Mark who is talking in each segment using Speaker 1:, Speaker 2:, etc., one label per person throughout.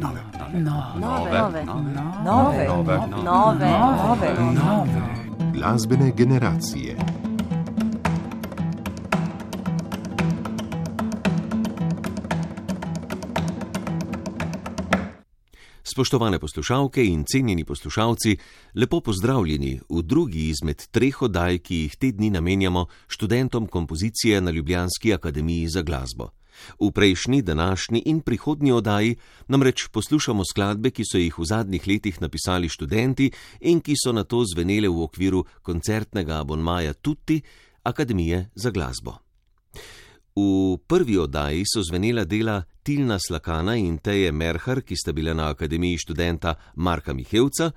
Speaker 1: nove,
Speaker 2: Nove,
Speaker 3: nove,
Speaker 2: nove,
Speaker 3: nove,
Speaker 2: nove,
Speaker 1: nove.
Speaker 4: Glasbene generacije.
Speaker 5: Spoštovane poslušalke in cenjeni poslušalci, lepo pozdravljeni v drugi izmed treh oddaj, ki jih te dni namenjamo študentom kompozicije na Ljubljanski akademiji za glasbo. V prejšnji, današnji in prihodnji oddaji namreč poslušamo skladbe, ki so jih v zadnjih letih napisali študenti in ki so na to zvenele v okviru koncertnega abonmaja Tutti Akademije za glasbo. V prvi oddaji so zvenela dela Tilna Slakana in Teje Merhar, ki sta bile na Akademiji študenta Marka Mihevca,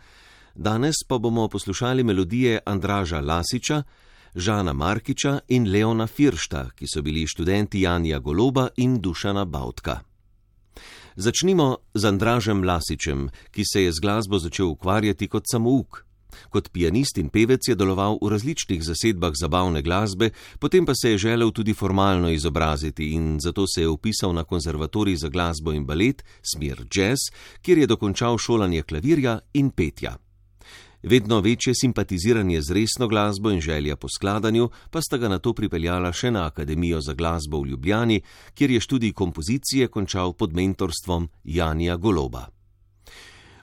Speaker 5: danes pa bomo poslušali melodije Andraža Lasiča, Žana Markiča in Leona Firšta, ki so bili študenti Janja Goloba in Dušana Bautka. Začnimo z Andražem Lasičem, ki se je z glasbo začel ukvarjati kot samouk. Kot pianist in pevec je deloval v različnih zasedbah zabavne glasbe, potem pa se je želel tudi formalno izobraziti in zato se je upisal na konzervatorij za glasbo in balet, smer jazz, kjer je dokončal šolanje klavirja in petja. Vedno večje simpatiziranje z resno glasbo in želja po skladanju pa sta ga na to pripeljala še na Akademijo za glasbo v Ljubljani, kjer je študij kompozicije končal pod mentorstvom Janja Goloba.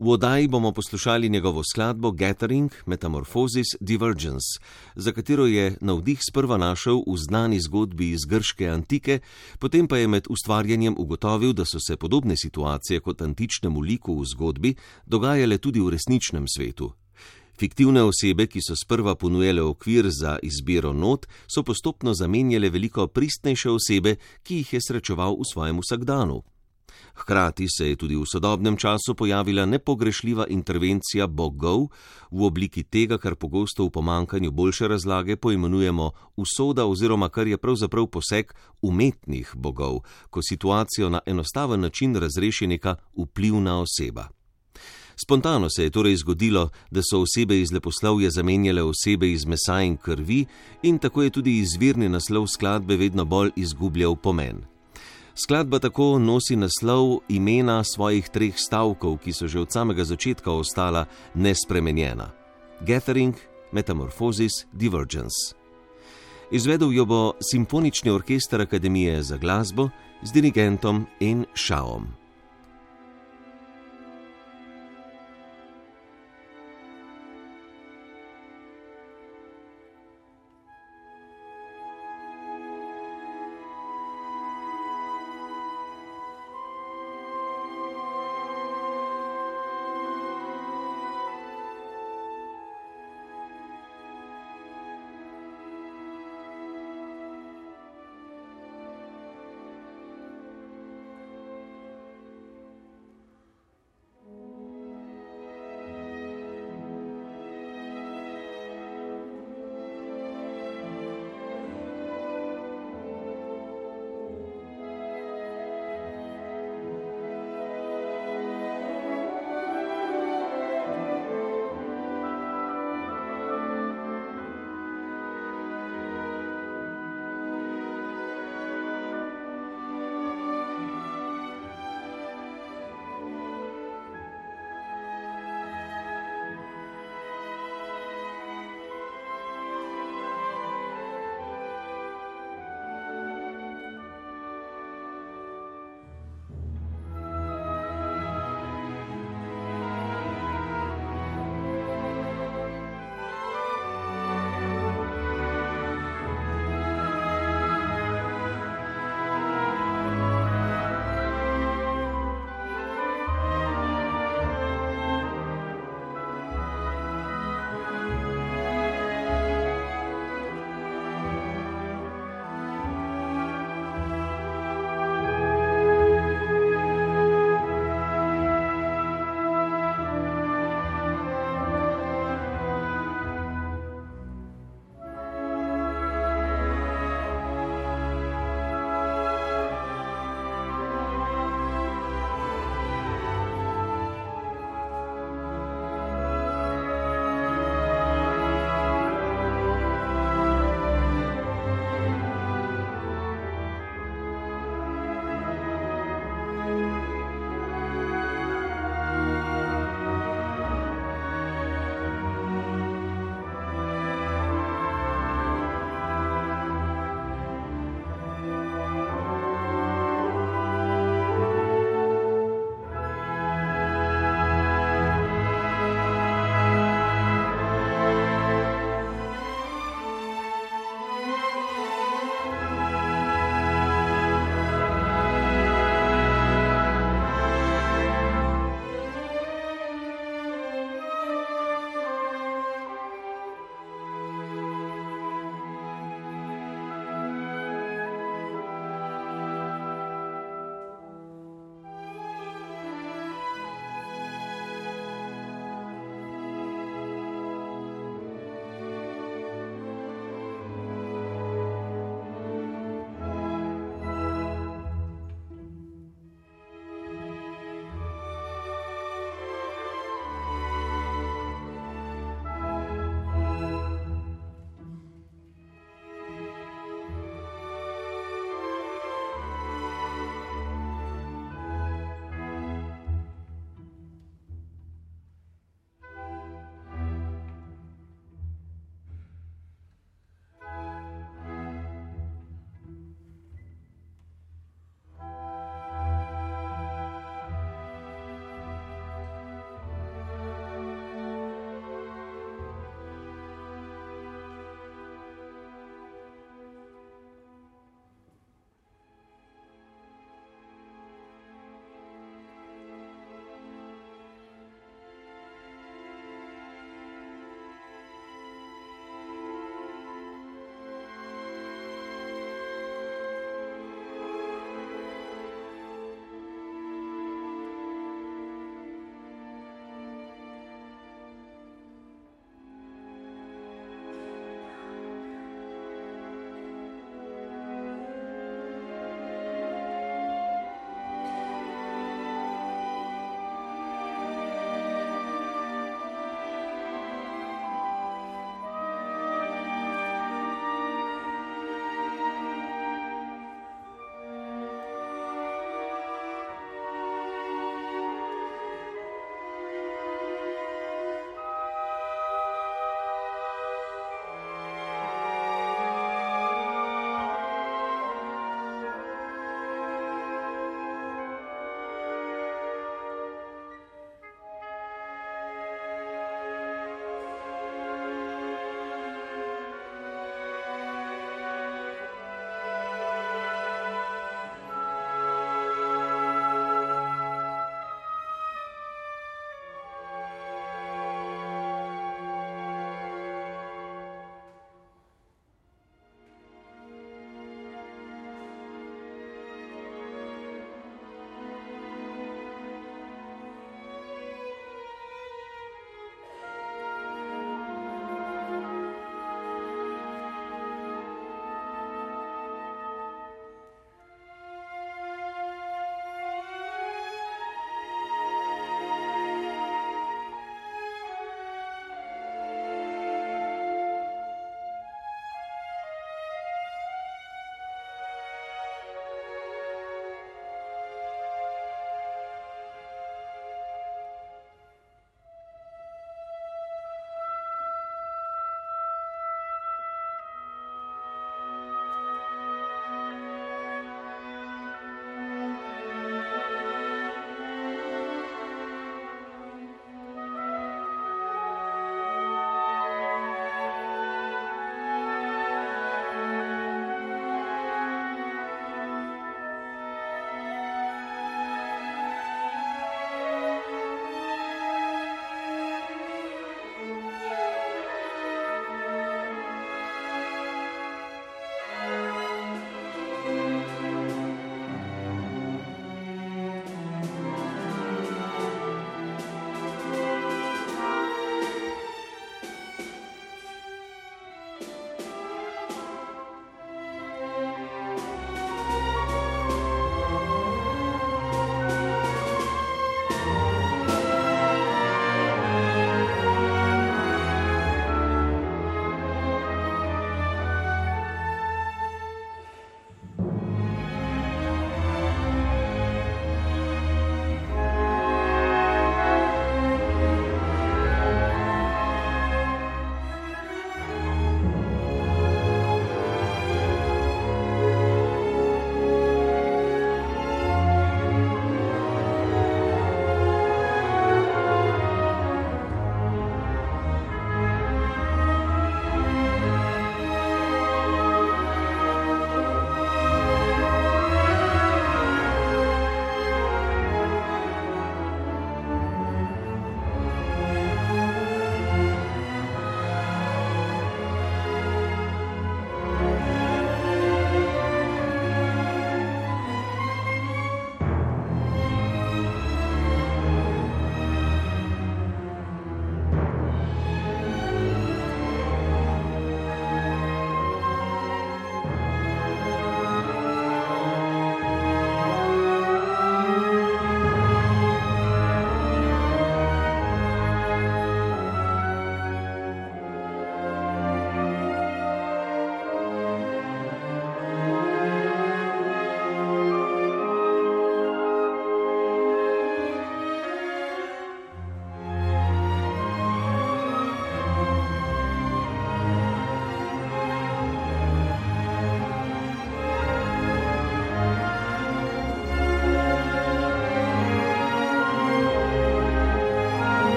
Speaker 5: V oddaji bomo poslušali njegovo skladbo Gathering Metamorphosis Divergence, za katero je navdih sprva našel v znani zgodbi iz grške antike, potem pa je med ustvarjanjem ugotovil, da so se podobne situacije kot antičnemu liku v zgodbi dogajale tudi v resničnem svetu. Fiktivne osebe, ki so sprva ponujale okvir za izbiro not, so postopno zamenjale veliko pristnejše osebe, ki jih je srečeval v svojem vsakdanu. Hkrati se je tudi v sodobnem času pojavila nepogrešljiva intervencija bogov v obliki tega, kar pogosto v pomankanju boljše razlage poimenujemo usoda oziroma kar je pravzaprav poseg umetnih bogov, ko situacijo na enostaven način razreši neka vplivna oseba. Spontano se je torej zgodilo, da so osebe iz leposlovja zamenjale osebe iz mesa in krvi, in tako je tudi izvirni naslov skladbe vedno bolj izgubljal pomen. Skladba tako nosi naslov imena svojih treh stavkov, ki so že od samega začetka ostala nespremenjena: Gathering, Metamorphosis, Divergence. Izvedel jo bo Simfonični orkester Akademije za glasbo z dirigentom N. Šaom.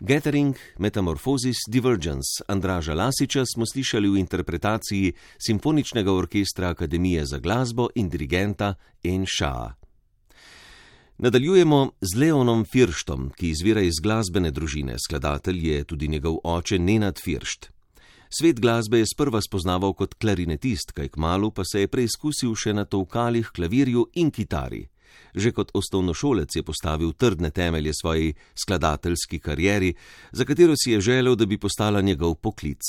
Speaker 5: Gathering Metamorphosis Divergence Andraža Lasiča smo slišali v interpretaciji Simfoničnega orkestra Akademije za glasbo in dirigenta En Šaa. Nadaljujemo z Leonom Firštom, ki izvira iz glasbene družine, skladatelj je tudi njegov oče Nenad Firšt. Svet glasbe je sprva spoznaval kot klarinetist, kaj kmalu pa se je preizkusil še na tovkalih, klavirju in kitari. Že kot osnovnošolec je postavil trdne temelje svoji skladateljski karieri, za katero si je želel, da bi postala njegov poklic.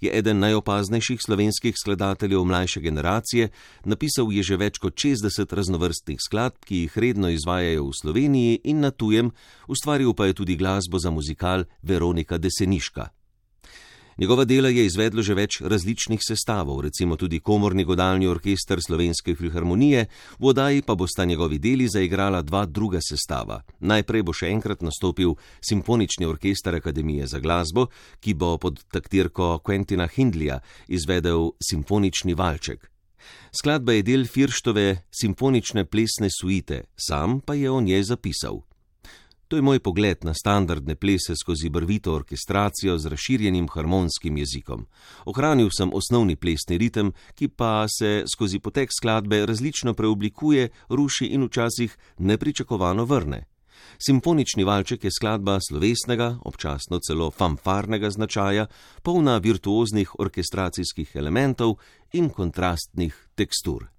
Speaker 5: Je eden najopaznejših slovenskih skladateljev mlajše generacije, napisal je že več kot 60 raznovrstnih skladb, ki jih redno izvajajo v Sloveniji in na tujem, ustvaril pa je tudi glasbo za muzikal Veronika Deseniška. Njegova dela je izvedlo že več različnih sestavov, recimo tudi komorni godalni orkester Slovenske filharmonije, v oddaji pa bosta njegovi deli zaigrala dva druga sestava. Najprej bo še enkrat nastopil Simfonični orkester Akademije za glasbo, ki bo pod taktirko Quentina Hindlija izvedel Simfonični valček. Skladba je del Firštove simfonične plesne suite, sam pa je o njej zapisal. To je moj pogled na standardne plese skozi brvito orkestracijo z razširjenim harmonskim jezikom. Ohranil sem osnovni plesni ritem, ki pa se skozi potek skladbe različno preoblikuje, ruši in včasih nepričakovano vrne. Simfonični valček je skladba slovesnega, občasno celo fanfarnega značaja, polna virtuoznih orkestracijskih elementov in kontrastnih tekstur.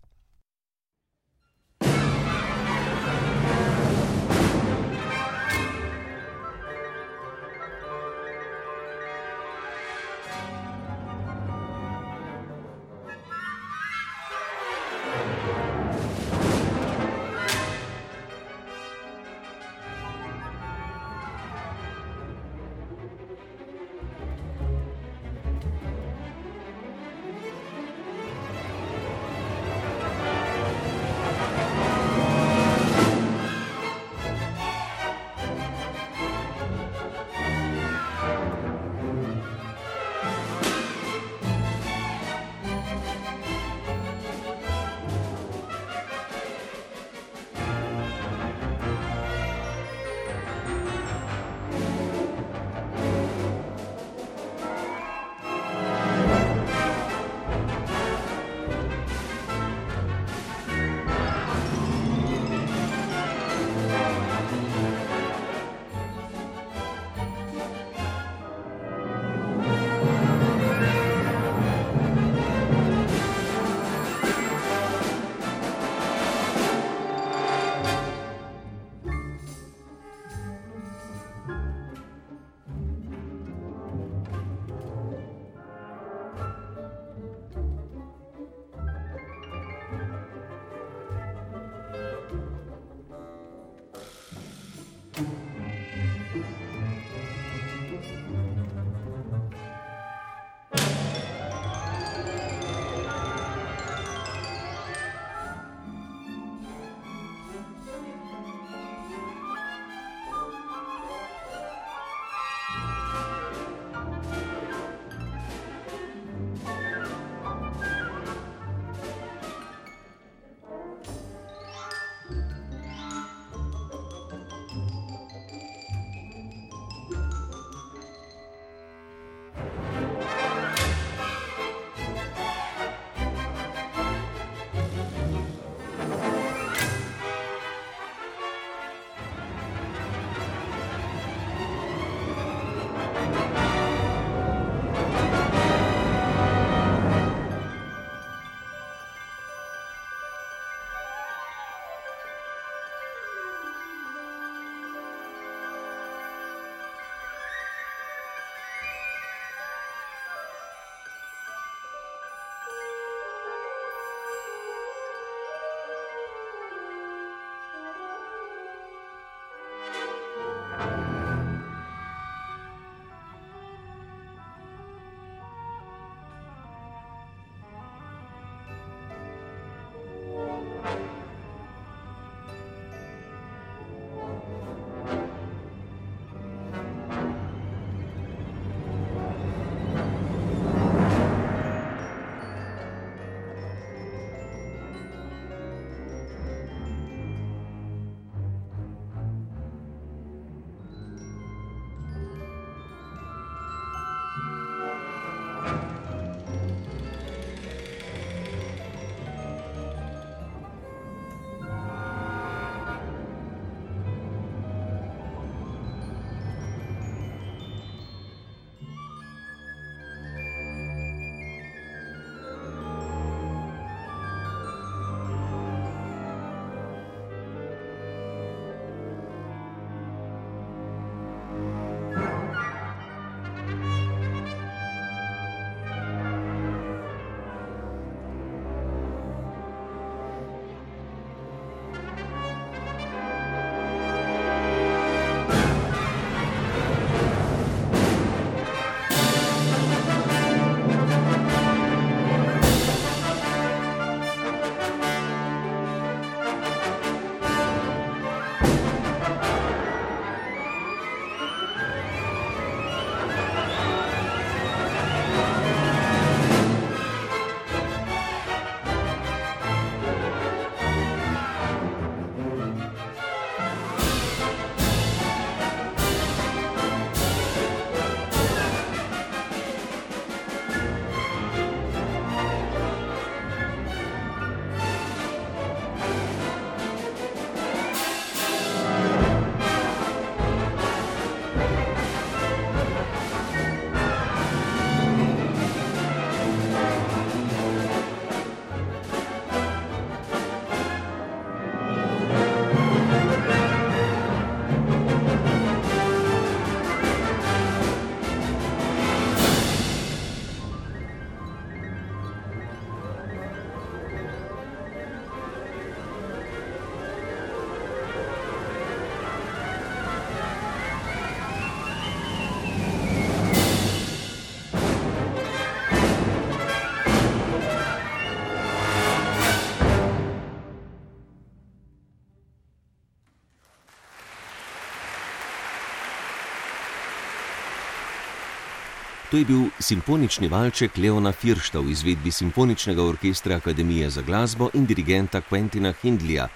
Speaker 5: To je bil simfonični valček Leona Firšta v izvedbi Simfoničnega orkestra Akademije za glasbo in dirigenta Quentina Hindlija.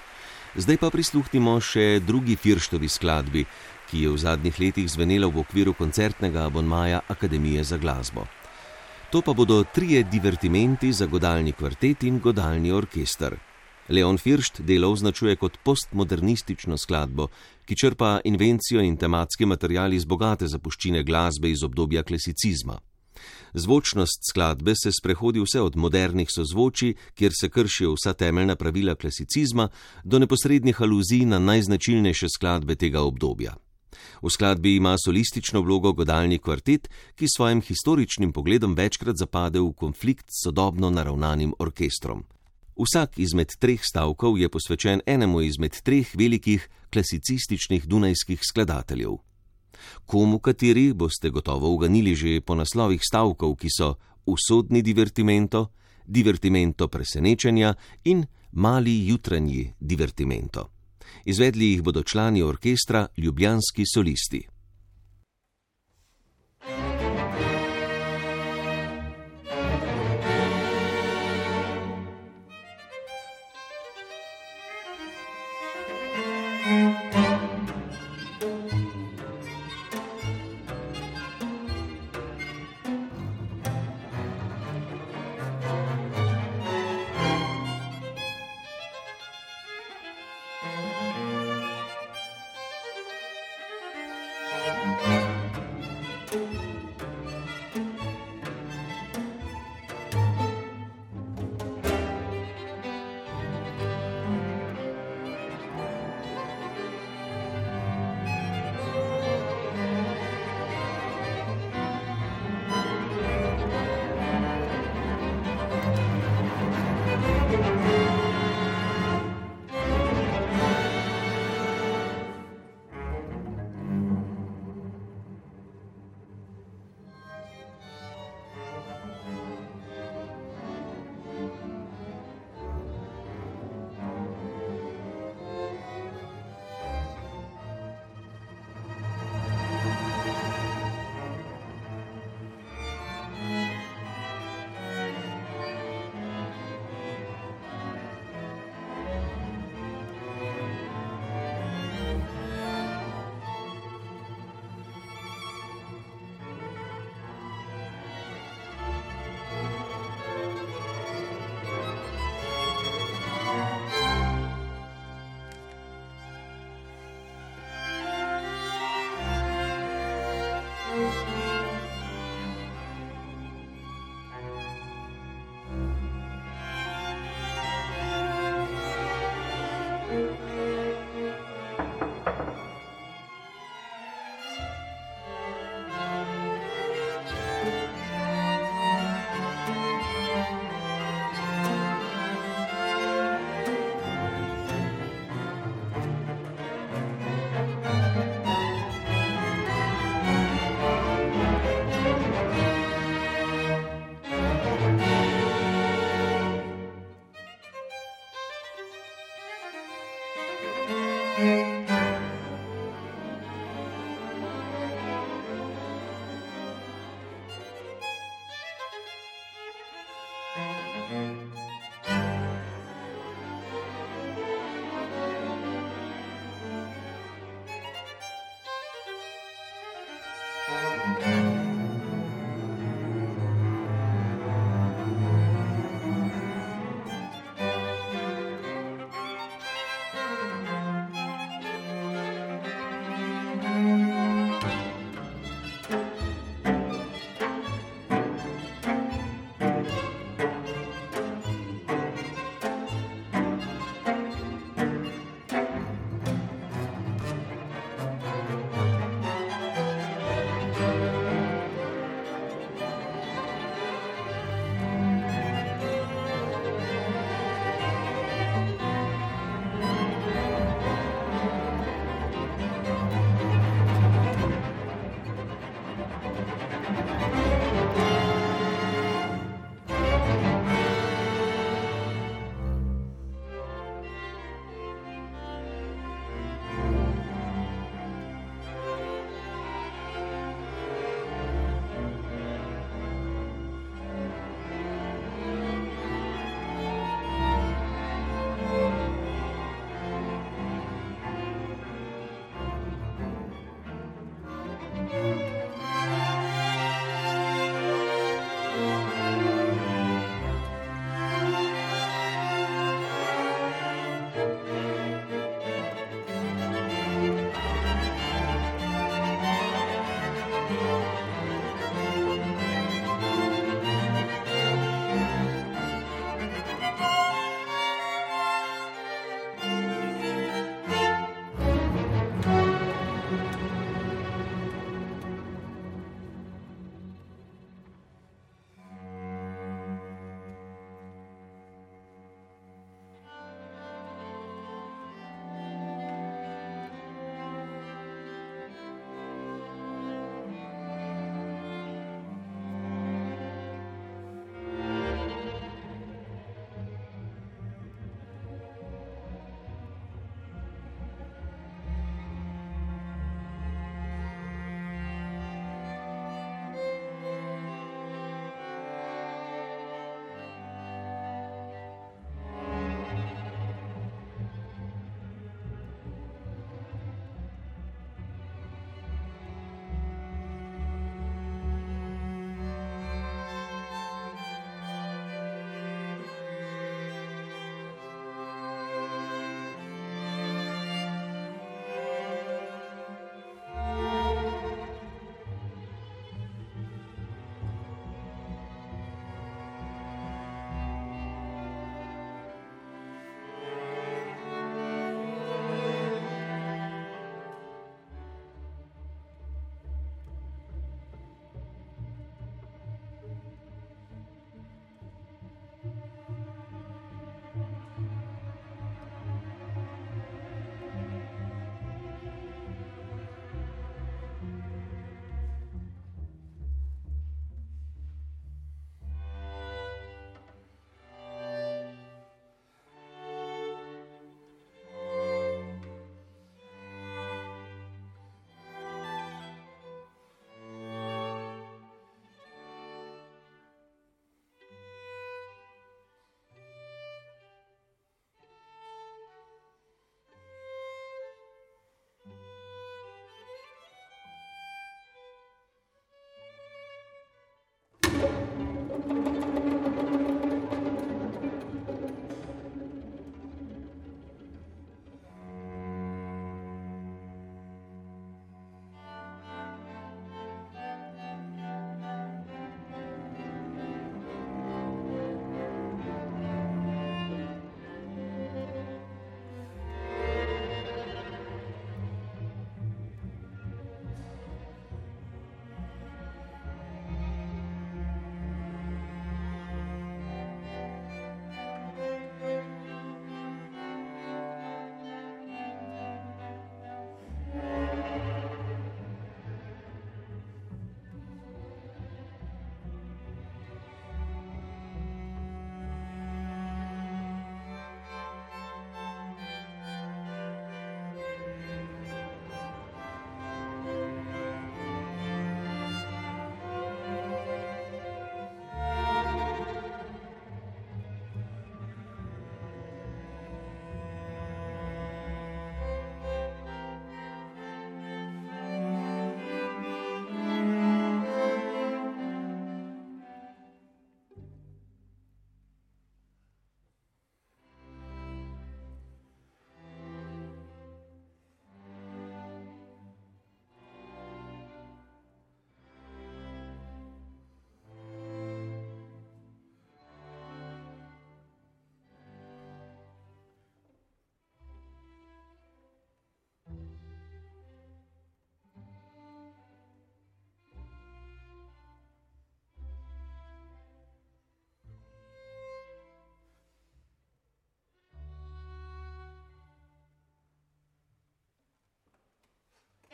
Speaker 5: Zdaj pa prisluhnimo še drugi Firštovi skladbi, ki je v zadnjih letih zvenela v okviru koncertnega abonmaja Akademije za glasbo. To pa bodo trije divertimenti za godalni kvartet in godalni orkester. Leon First delo označuje kot postmodernistično skladbo, ki črpa invencijo in tematski material iz bogate zapuščine glasbe iz obdobja klasicizma. Zvočnost skladbe se sprehodi vse od modernih sozvočij, kjer se kršijo vsa temeljna pravila klasicizma, do neposrednih aluzij na najznačilnejše skladbe tega obdobja. V skladbi ima solistično vlogo godalni kvartet, ki s svojim historičnim pogledom večkrat zapade v konflikt s sodobno naravnanim orkestrom. Vsak izmed treh stavkov je posvečen enemu izmed treh velikih klasicističnih dunajskih skladateljev. Komu kateri boste gotovo uganili že po naslovih stavkov, ki so usodni divertimento, divertimento presenečenja in mali jutranji divertimento. Izvedli jih bodo člani orkestra Ljubljanski solisti.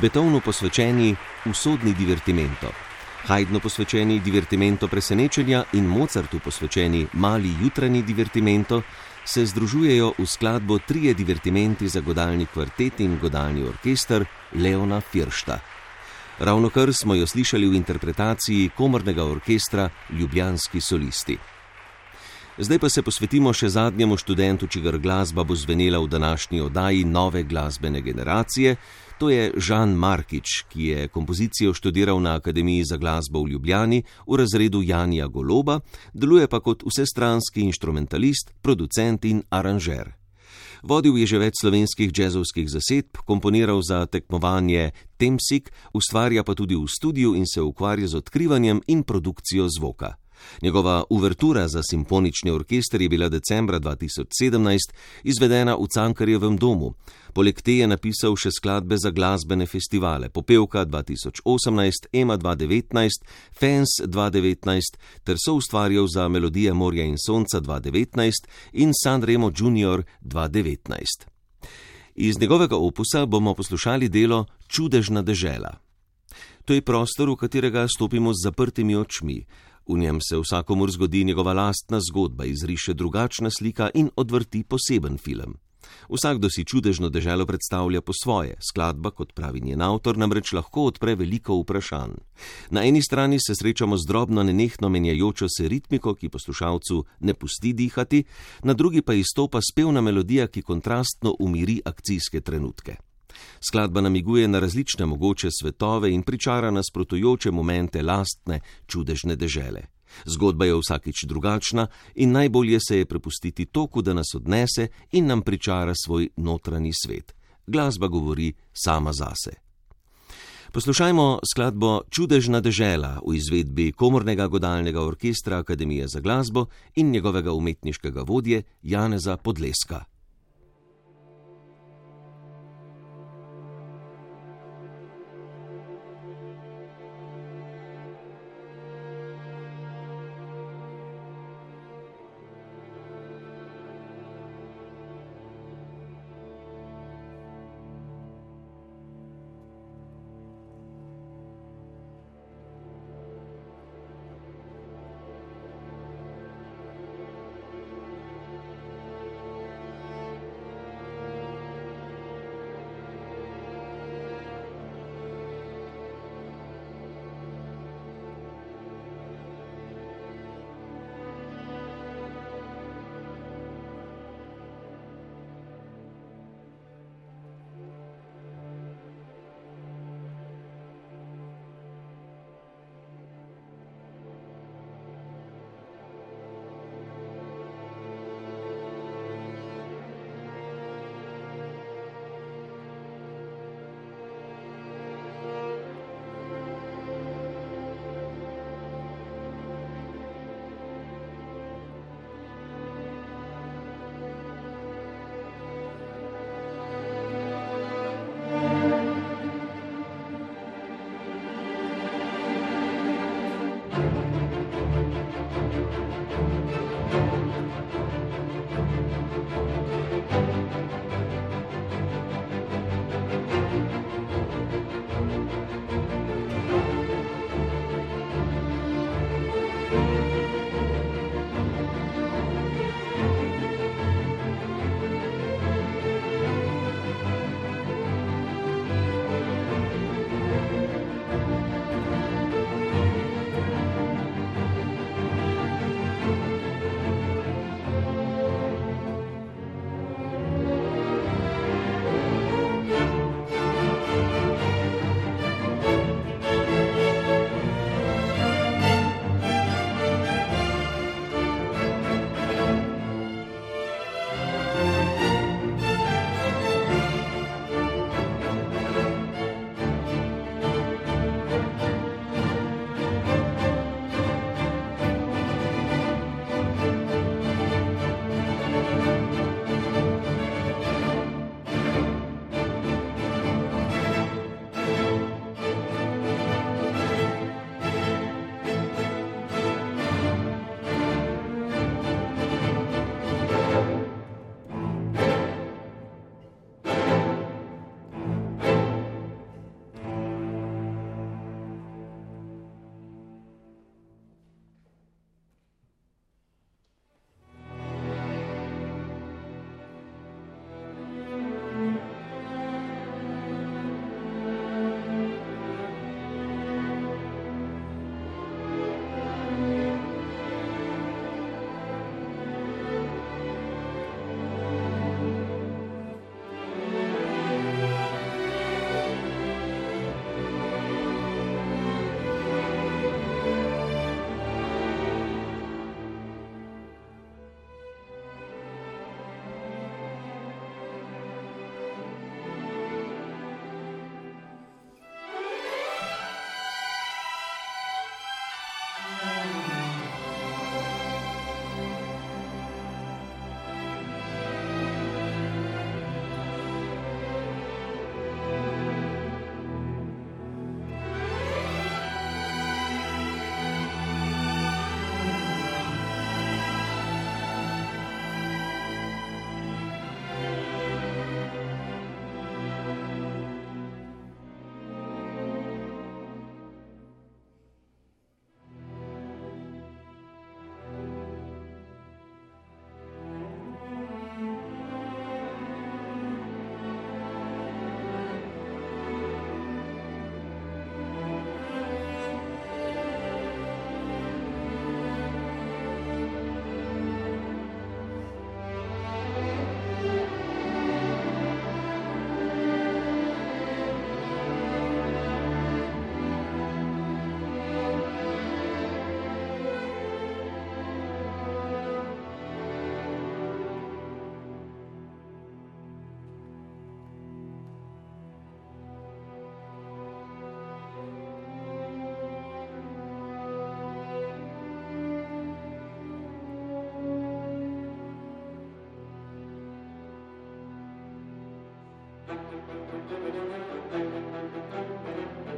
Speaker 5: Beethovnu posvečeni usodni divertimento, Haydnu posvečeni divertimento presenečenja in Mozartu posvečeni mali jutranji divertimento se združujejo v skladbo trije divertimenti za godalni kvartet in godalni orkester Leona Firšta. Ravno kar smo jo slišali v interpretaciji komornega orkestra Ljubljanski solisti. Zdaj pa se posvetimo še zadnjemu študentu, čigar glasba bo zvenela v današnji oddaji nove glasbene generacije. To je Žan Markič, ki je kompozicijo študiral na Akademiji za glasbo v Ljubljani v razredu Janja Goloba, deluje pa kot vsestranski instrumentalist, producent in aranžer. Vodil je že več slovenskih jazzovskih zasedb, komponiral za tekmovanje Temsik, ustvarja pa tudi v studiu in se ukvarja z odkrivanjem in produkcijo zvoka. Njegova uvertura za simfonični orkester je bila decembra 2017 izvedena v Cankarjevem domu. Poleg te je napisal še skladbe za glasbene festivale Popevka 2018, EMA 2019, Fans 2019 ter so ustvarjal za Melodije Morja in Sonca 2019 in San Remo Junior 2019. Iz njegovega opusa bomo poslušali delo Čudežna dežela. To je prostor, v katerega stopimo z zaprtimi očmi. V njem se vsakomur zgodi njegova lastna zgodba, izriše drugačna slika in odvrti poseben film. Vsakdo si čudežno deželo predstavlja po svoje, skladba, kot pravi njen avtor, namreč lahko odpre veliko vprašanj. Na eni strani se srečamo z drobno nenehno menjajočo se ritmiko, ki poslušalcu ne pusti dihati, na drugi pa izstopa spevna melodija, ki kontrastno umiri akcijske trenutke. Skladba namiguje na različne mogoče svetove in pričara nasprotujoče momente lastne čudežne dežele. Zgodba je vsakič drugačna in najbolje se je prepustiti toku, da nas odnese in nam pričara svoj notranji svet. Glasba govori sama zase. Poslušajmo skladbo Čudežna dežela v izvedbi Komornega godalnega orkestra Akademije za glasbo in njegovega umetniškega vodje Janeza Podleska. Thank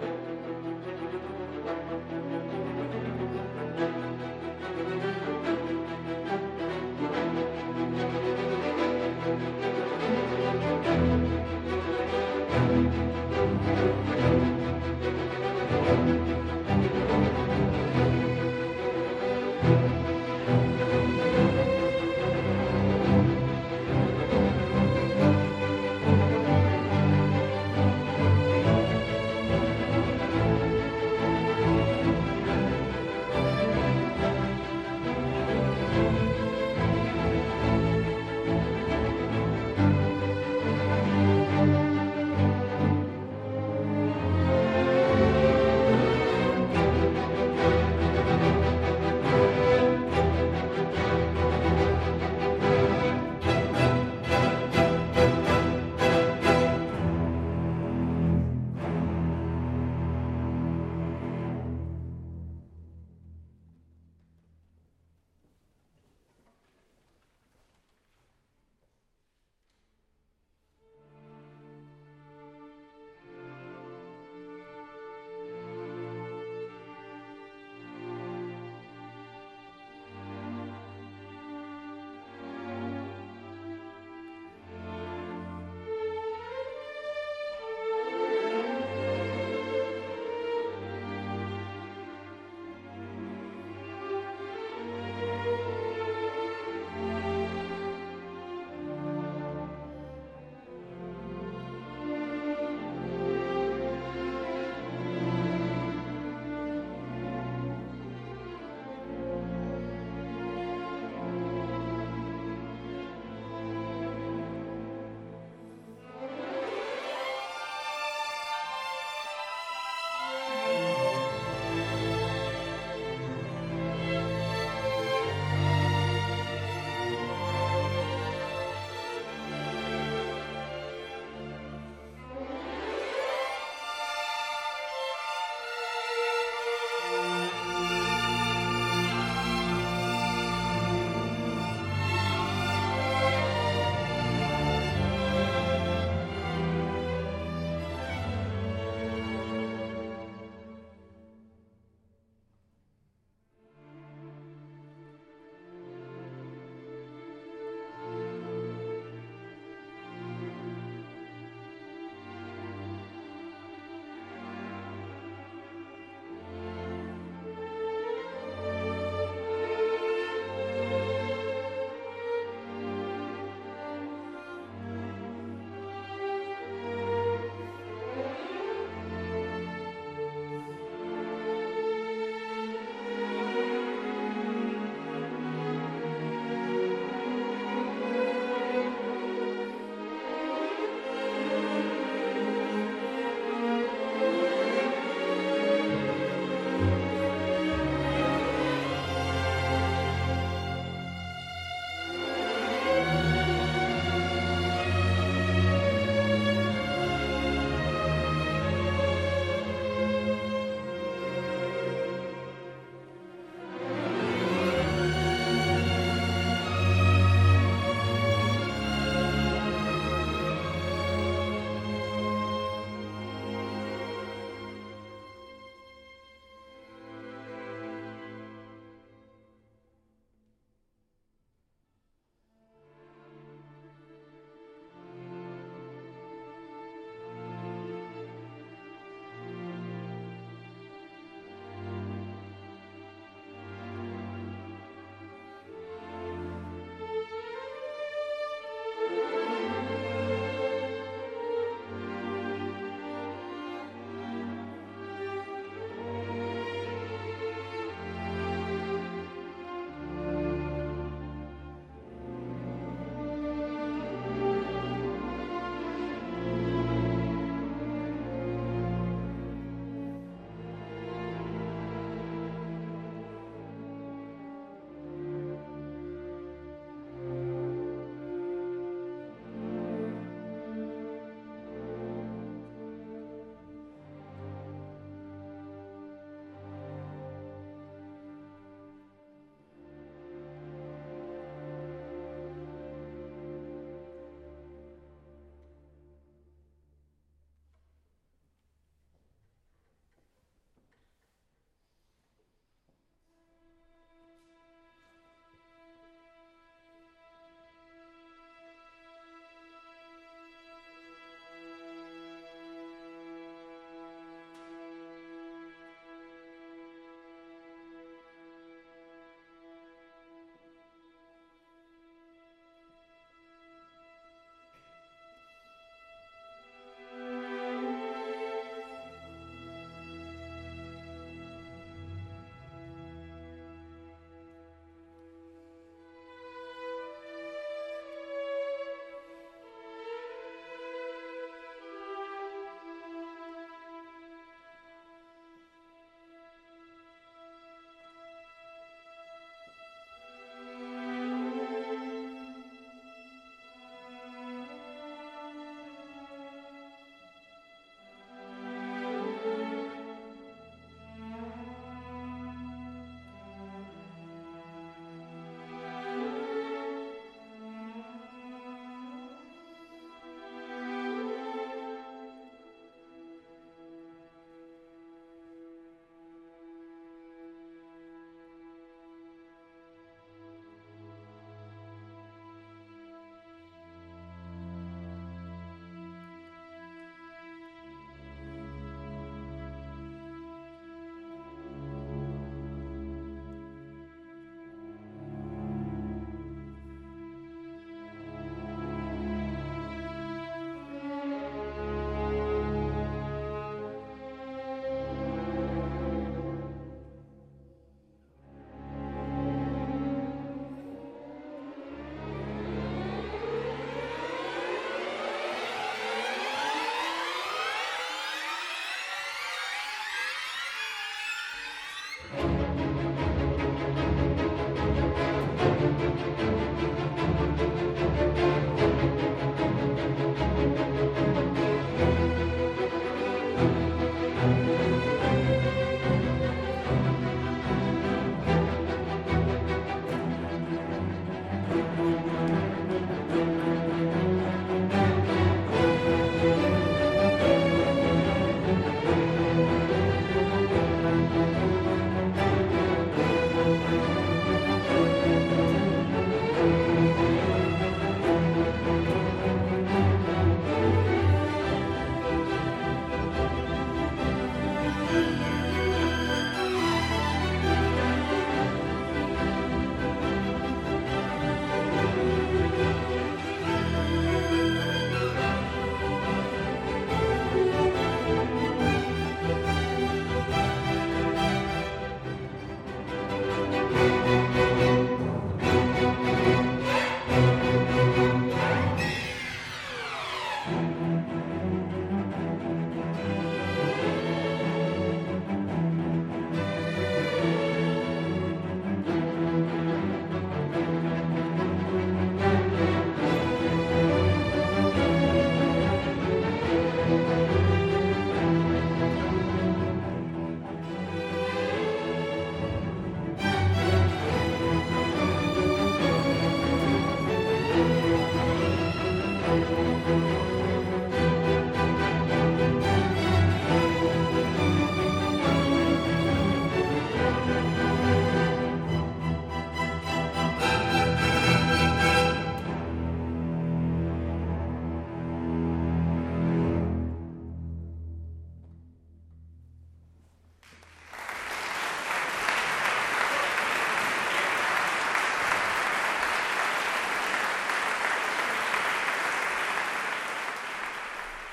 Speaker 5: you.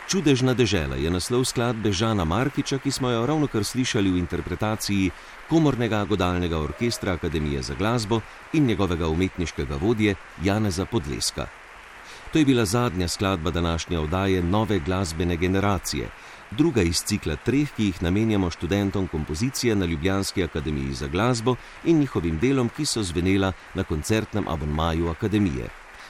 Speaker 5: Čudežna dežela je naslov skladbe Žana Markiča, ki smo jo ravno kar slišali v interpretaciji Komornega godalnega orkestra Akademije za glasbo in njegovega umetniškega vodje Janeza Podleska. To je bila zadnja skladba današnje oddaje Nove glasbene generacije, druga iz cikla treh, ki jih namenjamo študentom kompozicije na Ljubljanski akademiji za glasbo in njihovim delom, ki so zvenela na koncertnem abonmaju akademije.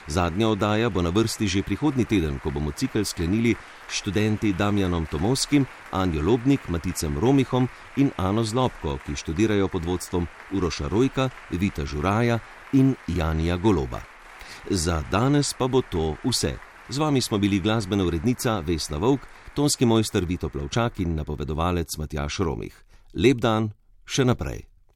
Speaker 5: Zadnja oddaja bo na vrsti že prihodnji teden, ko bomo cikl sklenili s študenti Damjanom Tomovskim, Anjo Lobnik, Maticem Romihom in Ano Zlobko, ki študirajo pod vodstvom Uroša Rojka, Vita Žuraja in Janija Goloba. Za danes pa bo to vse. Z vami smo bili glasbena urednica Vesna Vovk, tonski mojster Vito Plavčak in napovedovalec Matjaš Romih. Lep dan, še naprej.